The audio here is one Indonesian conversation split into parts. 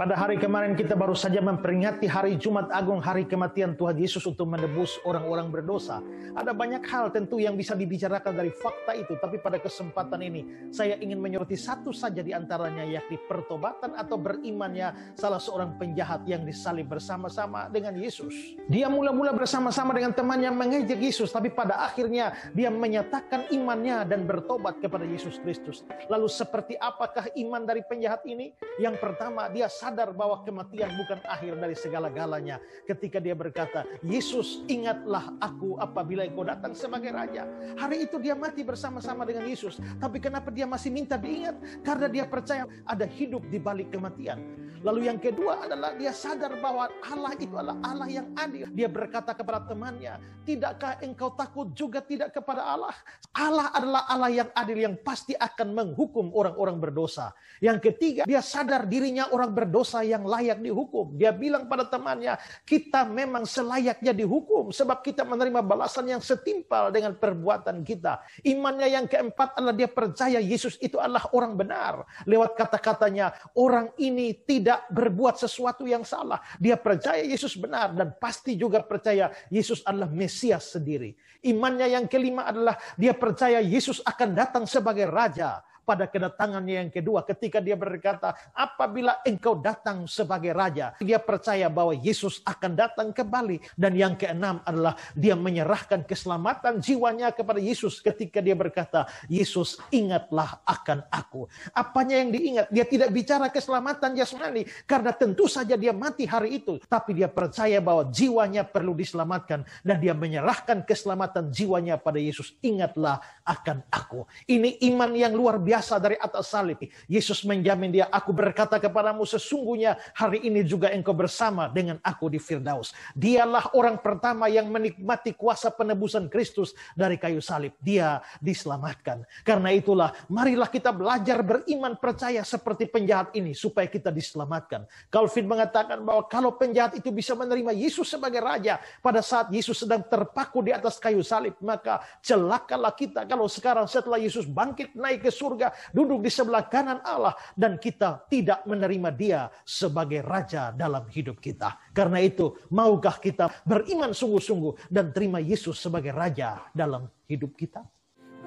Pada hari kemarin kita baru saja memperingati hari Jumat Agung, hari kematian Tuhan Yesus untuk menebus orang-orang berdosa. Ada banyak hal tentu yang bisa dibicarakan dari fakta itu, tapi pada kesempatan ini saya ingin menyoroti satu saja di antaranya yakni pertobatan atau berimannya salah seorang penjahat yang disalib bersama-sama dengan Yesus. Dia mula-mula bersama-sama dengan temannya mengejek Yesus, tapi pada akhirnya dia menyatakan imannya dan bertobat kepada Yesus Kristus. Lalu seperti apakah iman dari penjahat ini? Yang pertama, dia sadar sadar bahwa kematian bukan akhir dari segala-galanya. Ketika dia berkata, Yesus ingatlah aku apabila engkau datang sebagai Raja. Hari itu dia mati bersama-sama dengan Yesus. Tapi kenapa dia masih minta diingat? Karena dia percaya ada hidup di balik kematian. Lalu yang kedua adalah dia sadar bahwa Allah itu adalah Allah yang adil. Dia berkata kepada temannya, tidakkah engkau takut juga tidak kepada Allah? Allah adalah Allah yang adil yang pasti akan menghukum orang-orang berdosa. Yang ketiga, dia sadar dirinya orang berdosa dosa yang layak dihukum. Dia bilang pada temannya, kita memang selayaknya dihukum sebab kita menerima balasan yang setimpal dengan perbuatan kita. Imannya yang keempat adalah dia percaya Yesus itu adalah orang benar. Lewat kata-katanya, orang ini tidak berbuat sesuatu yang salah. Dia percaya Yesus benar dan pasti juga percaya Yesus adalah Mesias sendiri. Imannya yang kelima adalah dia percaya Yesus akan datang sebagai raja pada kedatangannya yang kedua ketika dia berkata, apabila engkau datang sebagai raja, dia percaya bahwa Yesus akan datang kembali. Dan yang keenam adalah dia menyerahkan keselamatan jiwanya kepada Yesus ketika dia berkata, Yesus ingatlah akan aku. Apanya yang diingat? Dia tidak bicara keselamatan jasmani karena tentu saja dia mati hari itu. Tapi dia percaya bahwa jiwanya perlu diselamatkan dan dia menyerahkan keselamatan jiwanya pada Yesus. Ingatlah akan aku. Ini iman yang luar biasa biasa dari atas salib. Yesus menjamin dia, aku berkata kepadamu sesungguhnya hari ini juga engkau bersama dengan aku di Firdaus. Dialah orang pertama yang menikmati kuasa penebusan Kristus dari kayu salib. Dia diselamatkan. Karena itulah, marilah kita belajar beriman percaya seperti penjahat ini supaya kita diselamatkan. Calvin mengatakan bahwa kalau penjahat itu bisa menerima Yesus sebagai raja pada saat Yesus sedang terpaku di atas kayu salib, maka celakalah kita kalau sekarang setelah Yesus bangkit naik ke surga, duduk di sebelah kanan Allah, dan kita tidak menerima Dia sebagai Raja dalam hidup kita. Karena itu, maukah kita beriman sungguh-sungguh dan terima Yesus sebagai Raja dalam hidup kita?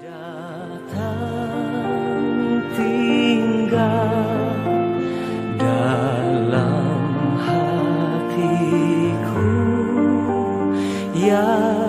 Datang tinggal dalam hatiku, ya.